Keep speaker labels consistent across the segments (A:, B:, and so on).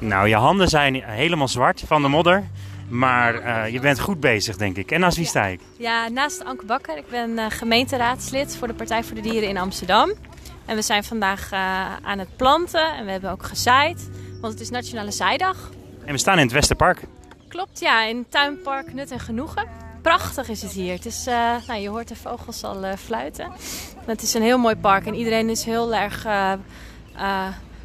A: Nou, je handen zijn helemaal zwart van de modder. Maar uh, je bent goed bezig, denk ik. En naast wie sta ik?
B: Ja, naast Anke Bakker. Ik ben uh, gemeenteraadslid voor de Partij voor de Dieren in Amsterdam. En we zijn vandaag uh, aan het planten en we hebben ook gezaaid. Want het is Nationale Zaaidag.
A: En we staan in het Westerpark.
B: Klopt, ja. In tuinpark Nut en Genoegen. Prachtig is het hier. Het is, nou, je hoort de vogels al fluiten. Het is een heel mooi park en iedereen is heel erg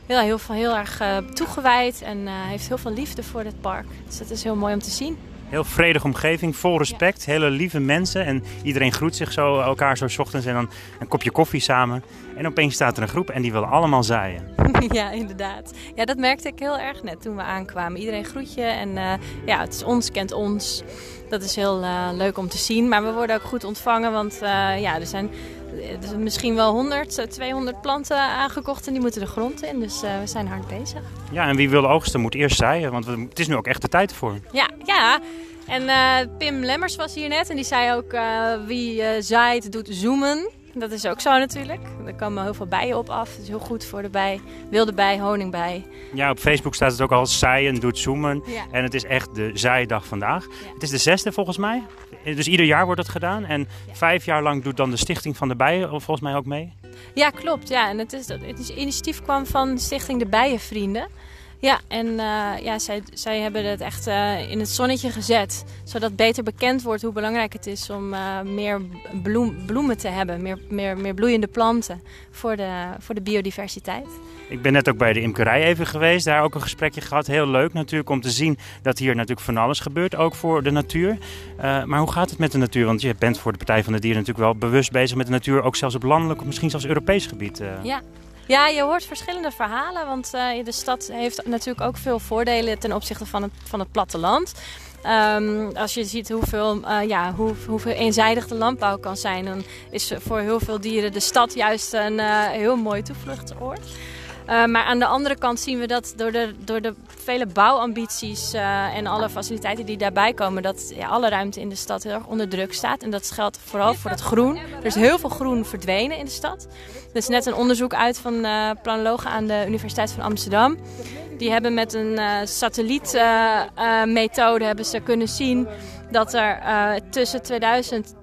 B: heel, heel, heel erg uh, toegewijd en uh, heeft heel veel liefde voor dit park. Dus dat is heel mooi om te zien.
A: Heel vredige omgeving, vol respect, ja. hele lieve mensen. En iedereen groet zich zo elkaar zo ochtends en dan een kopje koffie samen. En opeens staat er een groep en die willen allemaal zaaien.
B: ja, inderdaad. Ja, dat merkte ik heel erg net toen we aankwamen. Iedereen groet je en uh, ja, het is ons, kent ons. Dat is heel leuk om te zien. Maar we worden ook goed ontvangen, want ja, er zijn misschien wel 100, 200 planten aangekocht en die moeten de grond in. Dus uh, we zijn hard bezig.
A: Ja, en wie wil oogsten moet eerst zaaien, want het is nu ook echt de tijd voor.
B: Ja, ja. En uh, Pim Lemmers was hier net en die zei ook uh, wie zaait doet zoomen. Dat is ook zo natuurlijk. Er komen heel veel bijen op af. Dat is heel goed voor de bij. Wilde bij, honingbij.
A: Ja, op Facebook staat het ook al zaaien doet zoomen. Ja. En het is echt de zaaidag vandaag. Ja. Het is de zesde volgens mij. Dus ieder jaar wordt het gedaan. En ja. vijf jaar lang doet dan de Stichting van de Bijen volgens mij ook mee.
B: Ja, klopt. Ja. En het, is, het initiatief kwam van Stichting de Bijenvrienden. Ja, en uh, ja, zij, zij hebben het echt uh, in het zonnetje gezet. Zodat beter bekend wordt hoe belangrijk het is om uh, meer bloem, bloemen te hebben. Meer, meer, meer bloeiende planten voor de, voor de biodiversiteit.
A: Ik ben net ook bij de imkerij even geweest. Daar ook een gesprekje gehad. Heel leuk natuurlijk om te zien dat hier natuurlijk van alles gebeurt. Ook voor de natuur. maar hoe gaat het met de natuur? Want je bent voor de Partij van de Dieren natuurlijk wel bewust bezig met de natuur. Ook zelfs op landelijk of misschien zelfs Europees gebied.
B: Ja. Ja, je hoort verschillende verhalen. Want uh, de stad heeft natuurlijk ook veel voordelen ten opzichte van het, van het platteland. Um, als je ziet hoeveel, uh, ja, hoe, hoeveel eenzijdig de landbouw kan zijn, dan is voor heel veel dieren de stad juist een uh, heel mooi toevluchtsoord. Uh, maar aan de andere kant zien we dat door de, door de vele bouwambities uh, en alle faciliteiten die daarbij komen, dat ja, alle ruimte in de stad heel erg onder druk staat. En dat geldt vooral voor het groen. Er is heel veel groen verdwenen in de stad. Er is net een onderzoek uit van uh, planologen aan de Universiteit van Amsterdam. Die hebben met een satellietmethode hebben ze kunnen zien dat er tussen 2000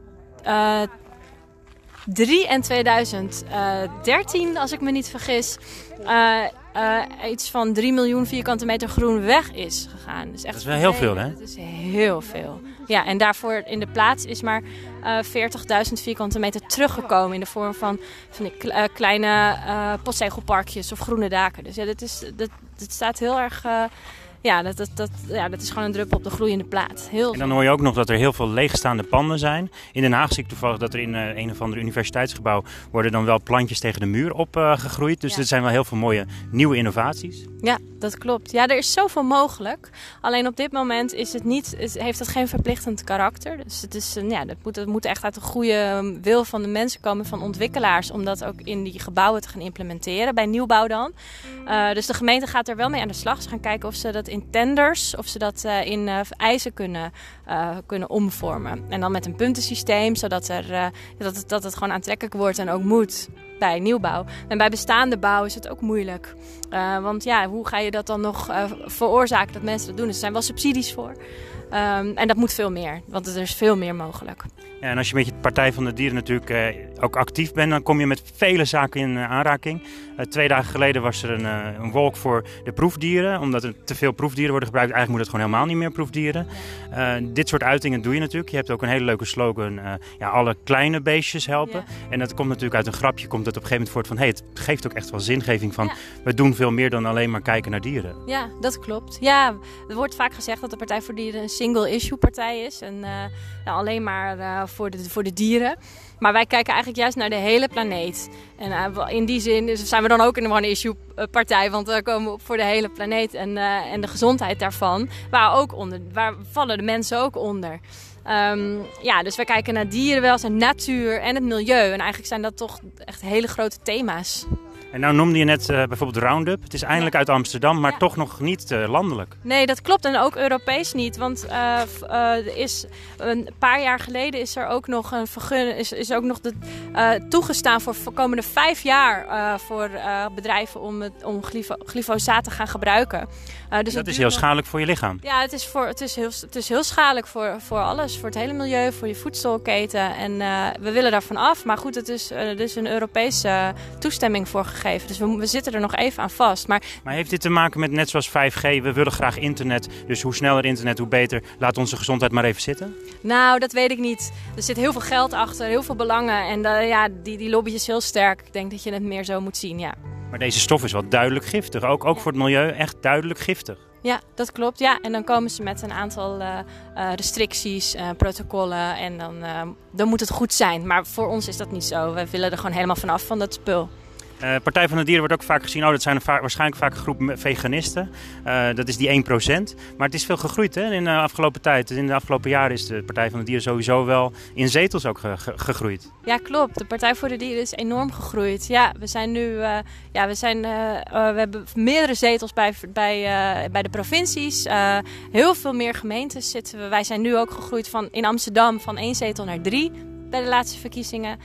B: 3 en 2013, als ik me niet vergis, uh, uh, iets van 3 miljoen vierkante meter groen weg is gegaan.
A: Dus echt dat is wel heel veel, hè?
B: Dat is heel veel. Ja, en daarvoor in de plaats is maar uh, 40.000 vierkante meter teruggekomen in de vorm van, van die kleine postzegelparkjes of groene daken. Dus ja, dat, is, dat, dat staat heel erg ja, dat, dat, dat, ja, dat is gewoon een druppel op de gloeiende plaat. Heel
A: en dan hoor je ook nog dat er heel veel leegstaande panden zijn. In Den Haag zie ik toevallig dat er in uh, een of ander universiteitsgebouw worden dan wel plantjes tegen de muur opgegroeid. Uh, dus ja. er zijn wel heel veel mooie nieuwe innovaties.
B: Ja, dat klopt. Ja, er is zoveel mogelijk. Alleen op dit moment is het niet, is, heeft het geen verplichtend karakter. Dus het, is, uh, ja, dat, moet, dat moet echt uit de goede wil van de mensen komen, van ontwikkelaars, om dat ook in die gebouwen te gaan implementeren. Bij nieuwbouw dan. Dus de gemeente gaat er wel mee aan de slag. Ze gaan kijken of ze dat in tenders, of ze dat uh, in uh, eisen kunnen, uh, kunnen omvormen. En dan met een puntensysteem, zodat er, dat, het, dat het gewoon aantrekkelijk wordt en ook moet bij nieuwbouw. En bij bestaande bouw is het ook moeilijk. want ja, hoe ga je dat dan nog veroorzaken dat mensen dat doen? er zijn wel subsidies voor. Um, en dat moet veel meer, want er is veel meer mogelijk.
A: Ja, en als je met je Partij van de Dieren natuurlijk eh, ook actief bent, dan kom je met vele zaken in uh, aanraking. Uh, twee dagen geleden was er een, een wolk voor de proefdieren, omdat er te veel proefdieren worden gebruikt. Eigenlijk moet het gewoon helemaal niet meer proefdieren. dit soort uitingen doe je natuurlijk. Je hebt ook een hele leuke slogan, ja, alle kleine beestjes helpen. Ja. En dat komt natuurlijk uit een grapje, komt het op een gegeven moment voort van, hey, het geeft ook echt wel zingeving van, ja. we doen veel meer dan alleen maar kijken naar dieren.
B: Ja, dat klopt. Ja, er wordt vaak gezegd dat de Partij voor Dieren een single-issue partij is en nou, alleen maar voor de, voor de dieren. Maar wij kijken eigenlijk juist naar de hele planeet. En uh, in die zin zijn we dan ook een one-issue partij, want we komen op voor de hele planeet en, en de gezondheid daarvan. Waar, ook onder, waar vallen de mensen ook onder. Um, ja, dus wij kijken naar dierenwelzijn, natuur en het milieu. En eigenlijk zijn dat toch echt hele grote thema's
A: En nou noemde je net uh, bijvoorbeeld Roundup. Het is eindelijk uit Amsterdam, maar toch nog niet uh, landelijk.
B: Nee, dat klopt. En ook Europees niet. Want uh, is, een paar jaar geleden is er ook nog een vergunning, is, is ook nog de, toegestaan voor de komende vijf jaar voor bedrijven om, het, om glyfo glyfosaat te gaan gebruiken.
A: dus dat is heel schadelijk voor je lichaam.
B: Ja, het is, voor, het is, heel, het is heel schadelijk voor, voor alles. Voor het hele milieu, voor je voedselketen. En we willen daarvan af. Maar goed, het is, er is een Europese toestemming voor gegeven. Dus we, we, zitten er nog even aan vast. Maar,
A: maar heeft dit te maken met net zoals 5G? We willen graag internet. Dus hoe sneller internet, hoe beter. Laat onze gezondheid maar even zitten?
B: Nou, dat weet ik niet. Er zit heel veel geld achter, heel veel belangen. En uh, ja, die, die lobby is heel sterk. Ik denk dat je het meer zo moet zien, ja.
A: Maar deze stof is wel duidelijk giftig. Ook, ook voor het milieu echt duidelijk giftig.
B: Ja, dat klopt. Ja, en dan komen ze met een aantal uh, uh, restricties, uh, protocollen en dan, dan moet het goed zijn. Maar voor ons is dat niet zo. We willen er gewoon helemaal vanaf van dat spul.
A: Uh, Partij van de Dieren wordt ook vaak gezien, oh dat zijn waarschijnlijk vaak een groep veganisten. Uh, dat is die 1%. Maar het is veel gegroeid hè, in de afgelopen tijd. In de afgelopen jaren is de Partij van de Dieren sowieso wel in zetels ook ge ge gegroeid.
B: Ja, klopt. De Partij voor de Dieren is enorm gegroeid. Ja, we zijn nu, uh, ja, we zijn, we hebben meerdere zetels bij, bij, bij de provincies. heel veel meer gemeentes zitten we. Wij zijn nu ook gegroeid van, in Amsterdam van één zetel naar drie bij de laatste verkiezingen.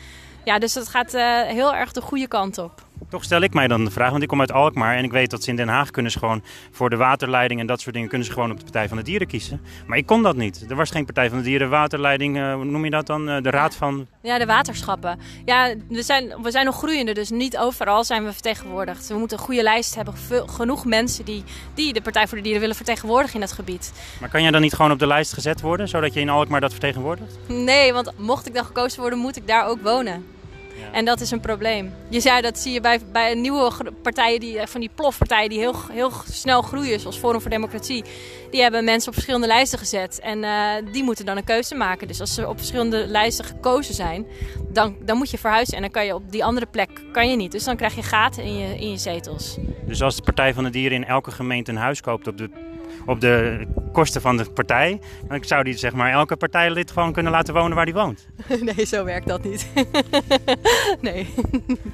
B: Ja, dus dat gaat heel erg de goede kant op.
A: Toch stel ik mij dan de vraag, want ik kom uit Alkmaar en ik weet dat ze in Den Haag kunnen ze gewoon voor de waterleiding en dat soort dingen kunnen ze gewoon op de Partij van de Dieren kiezen. Maar ik kon dat niet. Er was geen Partij van de Dieren, waterleiding, uh, hoe noem je dat dan? Uh, de raad van...
B: Ja, de waterschappen. Ja, we zijn, we zijn nog groeiende, dus niet overal zijn we vertegenwoordigd. We moeten een goede lijst hebben, genoeg mensen die, die de Partij voor de Dieren willen vertegenwoordigen in dat gebied.
A: Maar kan jij dan niet gewoon op de lijst gezet worden, zodat je in Alkmaar dat vertegenwoordigt?
B: Nee, want mocht ik dan gekozen worden, moet ik daar ook wonen. En dat is een probleem. Je zei dat zie je bij, bij nieuwe partijen, die, eh, van die plofpartijen die heel, heel snel groeien, zoals Forum voor Democratie. Die hebben mensen op verschillende lijsten gezet en uh, die moeten dan een keuze maken. Dus als ze op verschillende lijsten gekozen zijn, dan, dan moet je verhuizen en dan kan je op die andere plek kan je niet. Dus dan krijg je gaten in je, in je zetels.
A: Dus als de Partij van de Dieren in elke gemeente een huis koopt op de op de kosten van de partij. Dan zou die zeg maar elke partijlid gewoon kunnen laten wonen waar hij woont.
B: Nee, zo werkt dat niet. nee.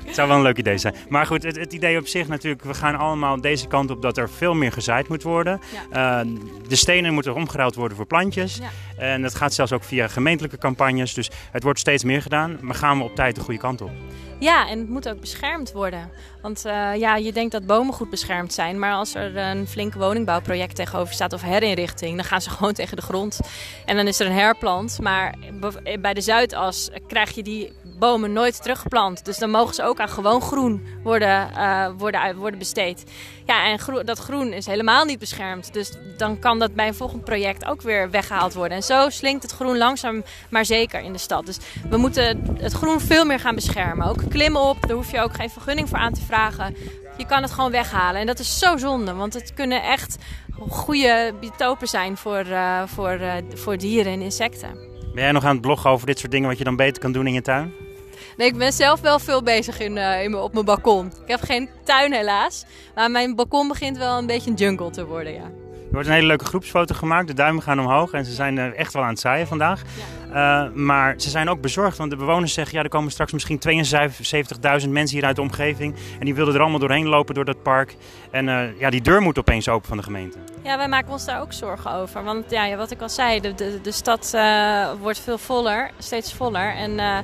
A: Het zou wel een leuk idee zijn. Maar goed, het, het, idee op zich natuurlijk, we gaan allemaal deze kant op dat er veel meer gezaaid moet worden. Ja. Uh, de stenen moeten omgeruild worden voor plantjes. Ja. En dat gaat zelfs ook via gemeentelijke campagnes. Dus het wordt steeds meer gedaan. Maar gaan we op tijd de goede kant op?
B: Ja, en het moet ook beschermd worden. Want uh, ja, je denkt dat bomen goed beschermd zijn. Maar als er een flink woningbouwproject tegenover staat of herinrichting, dan gaan ze gewoon tegen de grond. En dan is er een herplant. Maar bij de Zuidas krijg je die bomen nooit teruggeplant. Dus dan mogen ze ook aan gewoon groen worden, uh, worden, worden besteed. Ja, en dat groen is helemaal niet beschermd. Dus dan kan dat bij een volgend project ook weer weggehaald worden. En zo slinkt het groen langzaam maar zeker in de stad. Dus we moeten het groen veel meer gaan beschermen. Ook klimmen op, daar hoef je ook geen vergunning voor aan te vragen. Je kan het gewoon weghalen. En dat is zo zonde, want het kunnen echt goede biotopen zijn voor, uh, voor, uh, voor dieren en insecten.
A: Ben jij nog aan het bloggen over dit soort dingen wat je dan beter kan doen in je tuin?
B: Nee, ik ben zelf wel veel bezig in, uh, in, op mijn balkon. Ik heb geen tuin helaas, maar mijn balkon begint wel een beetje een jungle te worden, ja.
A: Er wordt een hele leuke groepsfoto gemaakt. De duimen gaan omhoog en ze zijn echt wel aan het zaaien vandaag. Ja. Uh, maar ze zijn ook bezorgd, want de bewoners zeggen... ja, er komen straks misschien 72.000 mensen hier uit de omgeving... en die willen er allemaal doorheen lopen door dat park. En uh, ja, die deur moet opeens open van de gemeente.
B: Ja, wij maken ons daar ook zorgen over. Want ja, wat ik al zei, de, de, de stad uh, wordt veel voller, steeds voller. En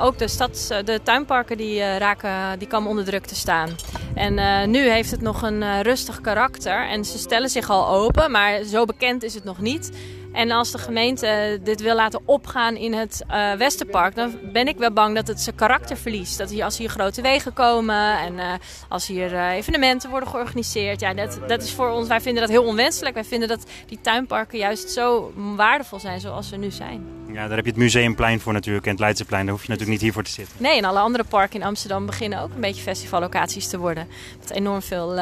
B: ook de, stads, de tuinparken die, raken, die komen onder druk te staan. En uh, nu heeft het nog een rustig karakter en ze stellen zich al open, maar zo bekend is het nog niet. En als de gemeente dit wil laten opgaan in het uh, Westerpark, dan ben ik wel bang dat het zijn karakter verliest. Dat hier, als hier grote wegen komen en als hier evenementen worden georganiseerd. Ja, dat, dat is voor ons, wij vinden dat heel onwenselijk. Wij vinden dat die tuinparken juist zo waardevol zijn zoals ze nu zijn.
A: Ja, daar heb je het Museumplein voor natuurlijk en het Leidseplein. Daar hoef je natuurlijk niet hiervoor te zitten.
B: Nee, en alle andere parken in Amsterdam beginnen ook een beetje festivallocaties te worden. Met enorm veel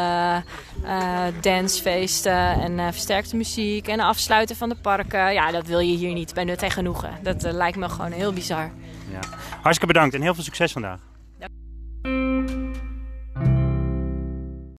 B: dancefeesten en versterkte muziek en afsluiten van de parken ja, dat wil je hier niet bij Nut en Genoegen. Dat uh, lijkt me gewoon heel bizar.
A: Ja. Hartstikke bedankt en heel veel succes vandaag.